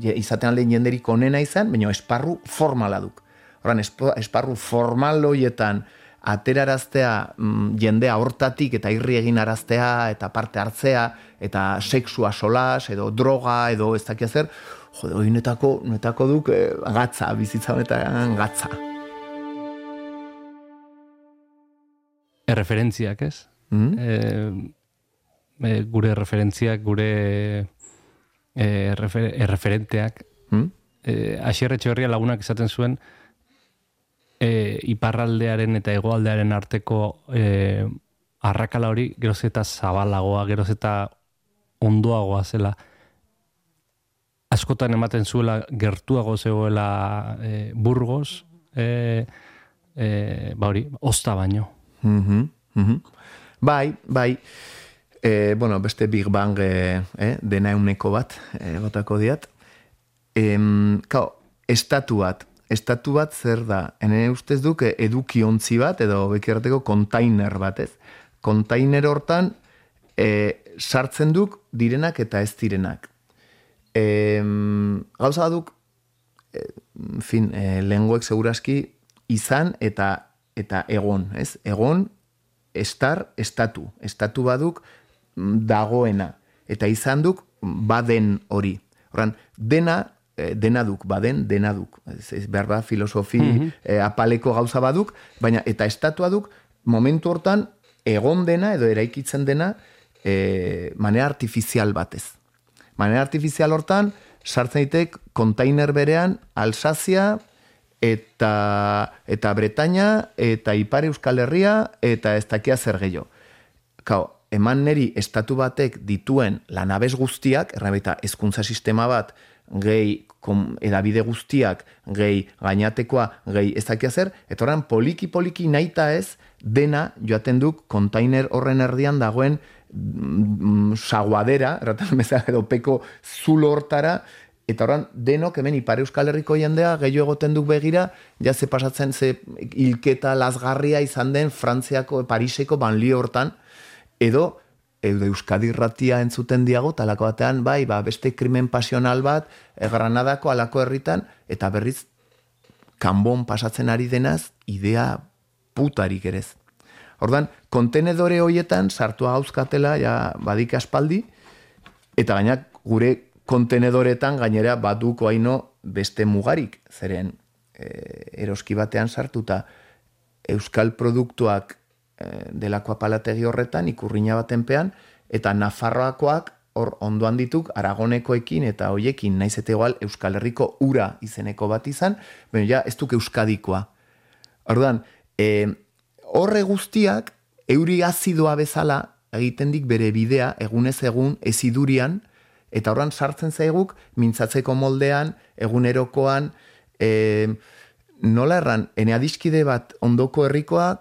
izaten lehen jenderik onena izan, baina esparru formala duk. Oran, esparru formal hoietan ateraraztea mm, jendea hortatik eta irri egin araztea eta parte hartzea eta sexua solas edo droga edo ez dakia zer, jode, hori netako, netako duk e, gatza, bizitza honetan gatza. Erreferentziak, ez? Mm e, gure referentziak, gure e, erreferenteak. Mm -hmm. lagunak izaten zuen, e, iparraldearen eta hegoaldearen arteko e, arrakala hori geroz eta zabalagoa, geroz eta ondoagoa zela askotan ematen zuela gertuago zegoela e, burgos, e, e, ba hori, osta baino. Mm -hmm, Bai, bai, e, bueno, beste Big Bang e, e, dena euneko bat, e, batako diat. E, kao, estatu bat, estatu bat zer da, ene ustez duk eduki ontzi bat, edo bekirrateko kontainer bat, ez? Kontainer hortan, e, sartzen duk direnak eta ez direnak. E, gauza baduk, e, fin, e, lenguek seguraski izan eta eta egon, ez? Egon, estar, estatu. Estatu baduk dagoena. Eta izan duk, baden hori. Horan, dena, e, dena duk, baden, dena duk. Ez, ez behar ba, filosofi mm apaleko gauza baduk, baina eta estatua duk, momentu hortan, egon dena, edo eraikitzen dena, e, manera artifizial batez manera artifizial hortan, sartzen ditek kontainer berean Alsazia eta eta Bretaña eta Ipar Euskal Herria eta ez dakia zer gehiago. Kao, eman neri estatu batek dituen lanabez guztiak, errabaita ezkuntza sistema bat, gehi edabide guztiak, gehi gainatekoa, gehi ez dakia zer, eta oran poliki-poliki naita ez, dena joaten duk kontainer horren erdian dagoen Mm, saguadera, erratan bezala edo peko zulo hortara, Eta horren, denok hemen Ipar Euskal Herriko jendea gehiago egoten duk begira, ja ze pasatzen ze hilketa lazgarria izan den Frantziako, Pariseko banlio hortan, edo, edo Euskadi irratia entzuten diago, talako batean, bai, ba, beste krimen pasional bat, e, Granadako alako herritan, eta berriz, kanbon pasatzen ari denaz, idea putarik erez. Ordan kontenedore hoietan sartu gauzkatela, ja, badik aspaldi, eta gainak gure kontenedoretan gainera baduko haino beste mugarik, zeren e, eroski batean sartuta euskal produktuak e, delako apalategi horretan ikurriña batenpean eta Nafarroakoak hor ondoan dituk Aragonekoekin eta hoiekin naiz eta igual Euskal Herriko ura izeneko bat izan, baina ja ez duk Euskadikoa. Orduan, e, horre guztiak euri azidoa bezala egiten dik bere bidea egunez egun ezidurian, eta horran sartzen zaiguk mintzatzeko moldean, egunerokoan, e, nola erran, ene adiskide bat ondoko herrikoa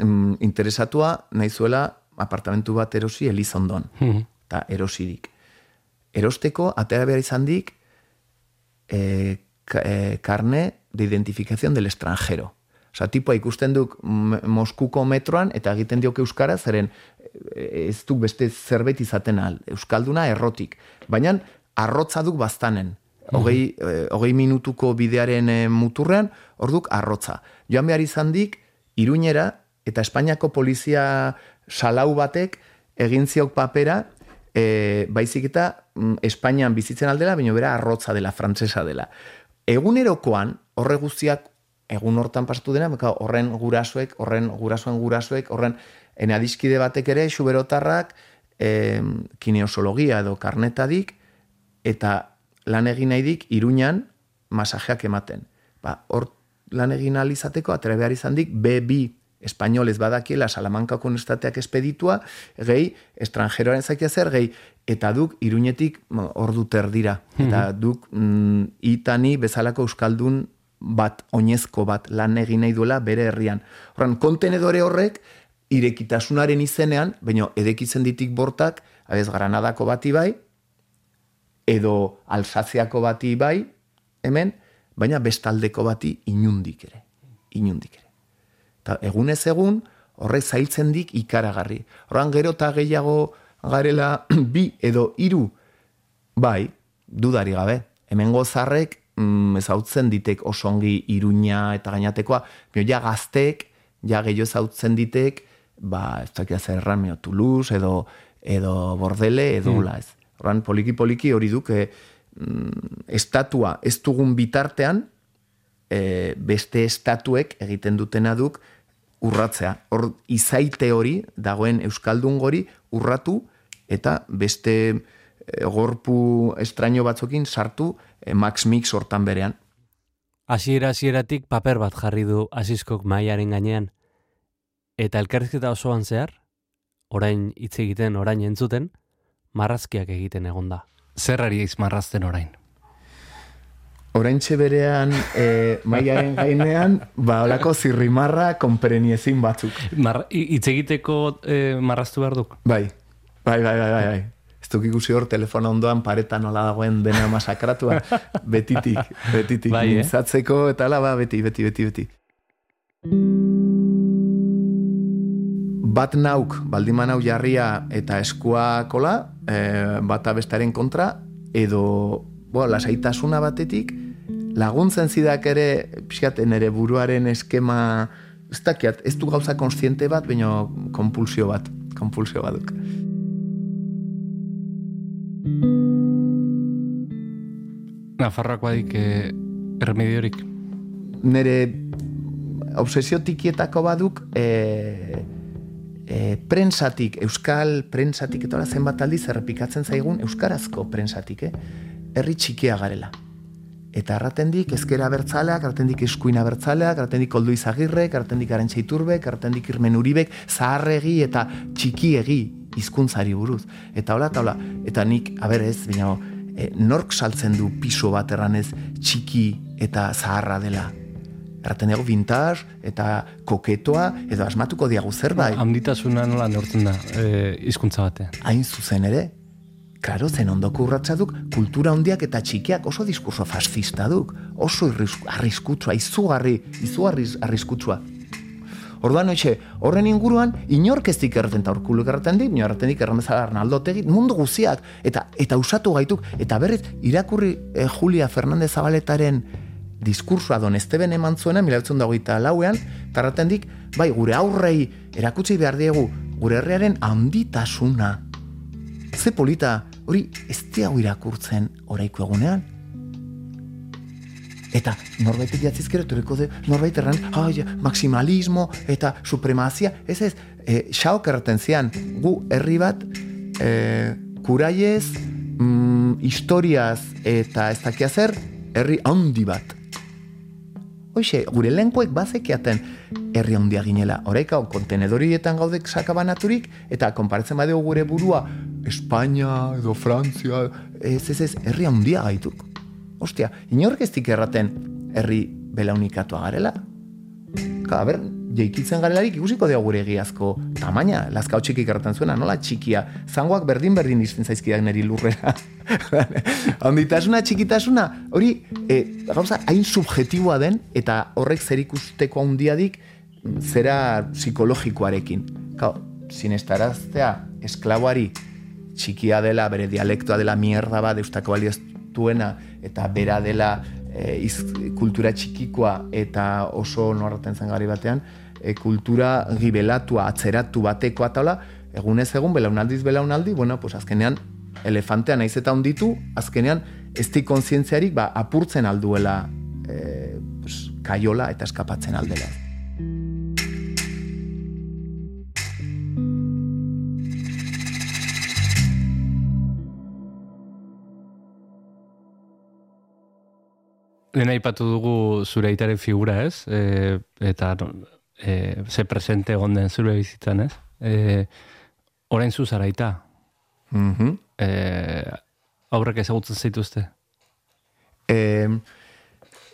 mm, interesatua nahi zuela apartamentu bat erosi elizondon, Mhm. eta erosirik. Erosteko, atera behar izan dik, e, ka, e, karne de identificación del extranjero. Osa, tipua ikusten duk Moskuko metroan, eta egiten diok euskara, zeren ez duk beste zerbait izaten al. Euskalduna errotik. Baina, arrotza duk baztanen. Hogei, e, hogei minutuko bidearen e, muturrean, orduk arrotza. Joan behar izan dik, iruñera, eta Espainiako polizia salau batek egin ziok papera, e, baizik eta mm, Espainian bizitzen aldela, baina bera arrotza dela, frantsesa dela. Egunerokoan, horre guztiak egun hortan pasatu dena, horren gurasoek, horren gurasoen gurasoek, horren ene adiskide batek ere, xuberotarrak, e, kineosologia edo karnetadik, eta lan egin nahi dik, iruñan masajeak ematen. Ba, hor lan egin ahal izateko, atera behar izan dik, B2 espainolez badakiela Salamankako Universitateak espeditua, gehi, estranjeroaren zakia zer, gehi, eta duk iruñetik ordu terdira. Eta duk mm, itani bezalako euskaldun bat, oinezko bat lan egin nahi duela bere herrian. Horran, kontenedore horrek, irekitasunaren izenean, baina edekitzen ditik bortak, abez, Granadako bati bai, edo Alsaziako bati bai, hemen, baina bestaldeko bati inundik ere. Inundik ere. Eta egunez egun, horre zailtzen dik ikaragarri. Horran gero eta gehiago garela bi edo hiru bai, dudari gabe. Hemen gozarrek mm, ezautzen ditek osongi iruña eta gainatekoa, bio ja gaztek, ja gehiago ezautzen ditek, ba, ez dakia zer erran, meo, Toulouse edo, edo Bordele edo mm. ez. Horran poliki-poliki hori duk, eh, mm, estatua ez dugun bitartean, e, beste estatuek egiten dutena duk urratzea. Hor izaite hori, dagoen Euskaldun gori, urratu eta beste e, gorpu estraño batzokin sartu e, Max Mix hortan berean. Hasiera hasieratik paper bat jarri du asiskok mailaren gainean. Eta elkarrizketa osoan zehar, orain hitz egiten, orain entzuten, marrazkiak egiten egonda. Zerrari eiz marrazten orain. Oraintxe berean e, maiaren gainean, ba, olako zirrimarra konpereniezin batzuk. Mar, hitz egiteko eh, marraztu behar duk? Bai, bai, bai, bai, bai. bai. Ez duk ikusi hor telefono ondoan paretan nola dagoen dena masakratua. betitik, betitik. Bai, eh? Eta ala, ba, beti, beti, beti, beti. Bat nauk, baldiman hau jarria eta eskua kola, e, bata bestaren kontra, edo, bo, lasaitasuna batetik, laguntzen zidak ere, pixkaten ere buruaren eskema, ez dakiat, ez du gauza konstiente bat, baina konpulsio bat, konpulsio bat duk. Nafarroak badik eh, erremediorik. nire obsesio tikietako baduk e, e, prensatik, euskal prensatik eta zenbat aldiz errepikatzen zaigun euskarazko prensatik, eh? herri txikia garela. Eta erraten dik ezkera bertzaleak, erraten dik eskuina bertzaleak, erraten dik oldu izagirrek, erraten dik arantxa iturbek, erraten dik irmen uribek, zaharregi eta txikiegi hizkuntzari buruz. Eta hola, eta hola, eta nik, aber ez, baina, e, nork saltzen du piso bat erranez txiki eta zaharra dela. Dugu vintage eta koketoa, edo asmatuko diagu zerbait. Handitasuna nola neurtzen da eh, hizkuntza batean. hain zuzen ere, Klaro, zen ondoko urratza duk, kultura handiak eta txikiak oso diskurso fascista duk. Oso arriskutsua, izugarri, izugarri arriskutsua. Orduan, hoxe, horren inguruan, inork ez dik erraten, eta urkulu erraten dik, erraten dik erramezala Arnaldo Otegi, mundu guziak, eta eta usatu gaituk, eta berriz, irakurri eh, Julia Fernandez Zabaletaren diskursoa don Esteben eman zuena, mila betzen dagoita lauean, eta erraten dik, bai, gure aurrei erakutsi behar diegu, gure herriaren handitasuna. Ze polita, hori ez diago irakurtzen oraiko egunean, Eta norbaitek jatzizkero etorriko de norbait erran, ai, maximalismo eta supremazia, ez ez, e, xaok erraten zian, gu herri bat, e, kuraiez, mm, historiaz eta ez dakia zer, herri handi bat. Hoxe, gure lehenkoek bazekiaten herri handia ginela. Horaik hau, kontenedorietan gaudek sakabanaturik, eta konparatzen badeo gure burua, Espainia edo Frantzia, ez ez ez, herri handia gaituk. Ostia, inork ez dik erraten herri belaunikatoa garela. Ka, ber, jeikitzen garelarik ikusiko dugu gure egiazko tamaina, lazkau txikik erraten zuena, nola txikia, zangoak berdin-berdin izten zaizkidak neri lurrera. Handitasuna, txikitasuna, hori, e, gauza, hain subjetiboa den, eta horrek zer ikusteko handiadik, zera psikologikoarekin. Kau, sinestaraztea, esklaboari, txikia dela, bere dialektoa dela mierda bat, eustako balioztuena, eta bera dela e, iz, kultura txikikoa eta oso norraten zen gari batean, e, kultura gibelatua, atzeratu batekoa taula, egunez egun, belaunaldiz belaunaldi, bueno, pues azkenean, elefantea naiz eta onditu, azkenean, ez di kontzientziarik, ba, apurtzen alduela e, pues, kaiola eta eskapatzen aldela. Lehen aipatu dugu zure aitaren figura, ez? E, eta e, ze presente egon den zure bizitzan, ez? E, orain zu zara aita. Mhm. E, aurrek ezagutzen zaituzte. E,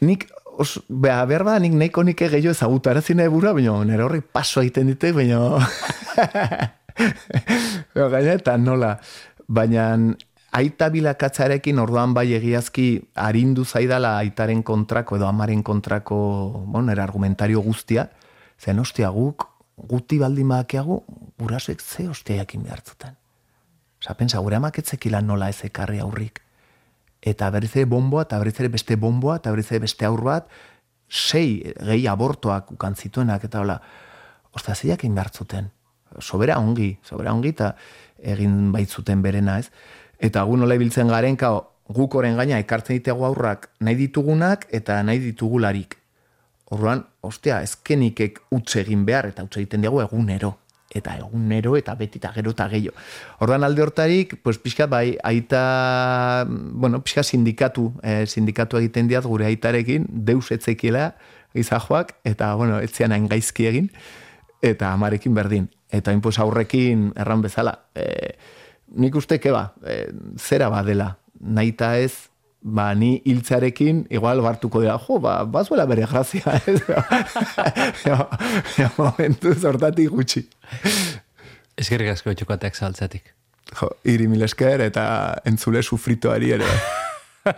nik, os, beha, behar ba, nik nahiko nik gehiago ezagutarazi nahi burua, baina nire horrek paso egiten dite, baina... Baina eta nola. Baina aita bilakatzarekin orduan bai egiazki arindu zaidala aitaren kontrako edo amaren kontrako, bueno, era argumentario guztia, zen ostia guk, guti baldin badakiagu, gurasoek ze ostia jakin behartzuten. Osa, pensa, gure amak etzekila nola ez ekarri aurrik eta berriz ere bomboa, eta berriz ere beste bomboa, eta berriz ere beste aur bat, sei gehi abortoak ukan zituenak, eta hola, ostia, zeiak egin behar zuten. Sobera ongi, sobera ongi, eta egin baitzuten berena, ez? Eta gu nola ibiltzen garen, kao, guk oren gaina ekartzen ditegu aurrak nahi ditugunak eta nahi ditugularik. Orduan, ostia, ezkenikek utze egin behar, eta utze egiten diegu egunero eta egunero eta beti eta gero eta gehiago. Ordan alde hortarik, pues pixka bai, aita, bueno, pixka sindikatu, eh, sindikatu egiten diat gure aitarekin, deus etzekiela gizajoak, eta, bueno, etzean hain gaizki egin, eta amarekin berdin. Eta inpus aurrekin erran bezala. Eh, nik uste, keba, eh, zera badela, naita ez, ba, ni hiltzarekin, igual bartuko dira, jo, ba, bazuela bere grazia, ez? ja, momentu zortatik gutxi. Eskerrik asko txokateak saltzatik. Jo, iri mil esker eta entzule sufritoari ere.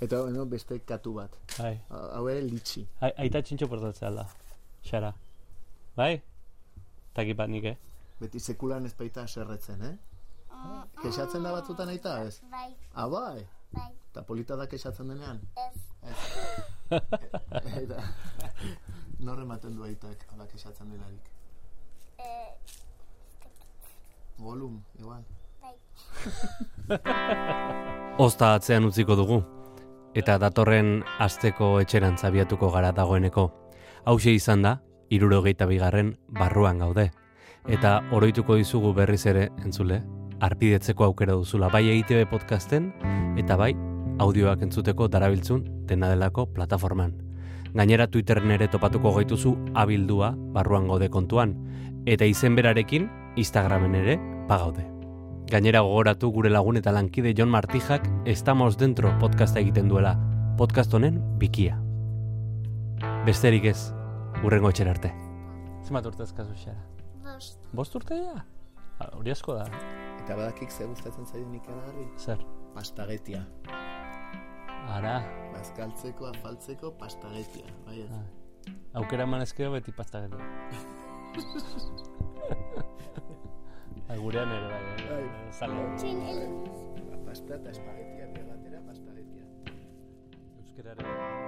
eta bueno, beste katu bat. Bai. Hau ere litxi. Ai- Aita txintxo portatzea da. Xara. Bai? Taki bat nik, eh? Beti sekulan ez baita serretzen, eh? Kexatzen da batzutan aita ez? Bai, Ah, bai. bai, Eta polita da kexatzen denean? ez. Eta, norre ematen du aitak, ala kexatzen delarik. Eh, Volum, igual. Ozta atzean utziko dugu. Eta datorren asteko etxerantz abiatuko gara dagoeneko. Hauxe izan da, irurogeita bigarren barruan gaude. Eta oroituko dizugu berriz ere, entzule, arpidetzeko aukera duzula bai EITB podcasten, eta bai audioak entzuteko darabiltzun dena delako plataforman. Gainera Twitterren ere topatuko gaituzu abildua barruan gaude kontuan, eta izen berarekin Instagramen ere pagaude. Gainera gogoratu gure lagun eta lankide Jon Martijak Estamos Dentro podcasta egiten duela, podcast honen bikia. Besterik ez, urrengo etxera arte. Zenbat urte ezkazu xera? bost. Bost urte ja? Ah, Hori asko da. Eta badakik ze gustatzen zaio ikaragarri? Zer? Pastagetia. Ara, Bazkaltzeko, afaltzeko, pastagetia. Bai ez. Ah. aukera beti pasta gero. Gurean ere bai, eh? Bai. Zale. Pasta eta espagetia pegatera, pastagetia. Euskarare.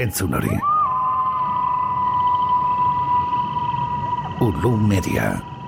Entzun hori. Ulu Media.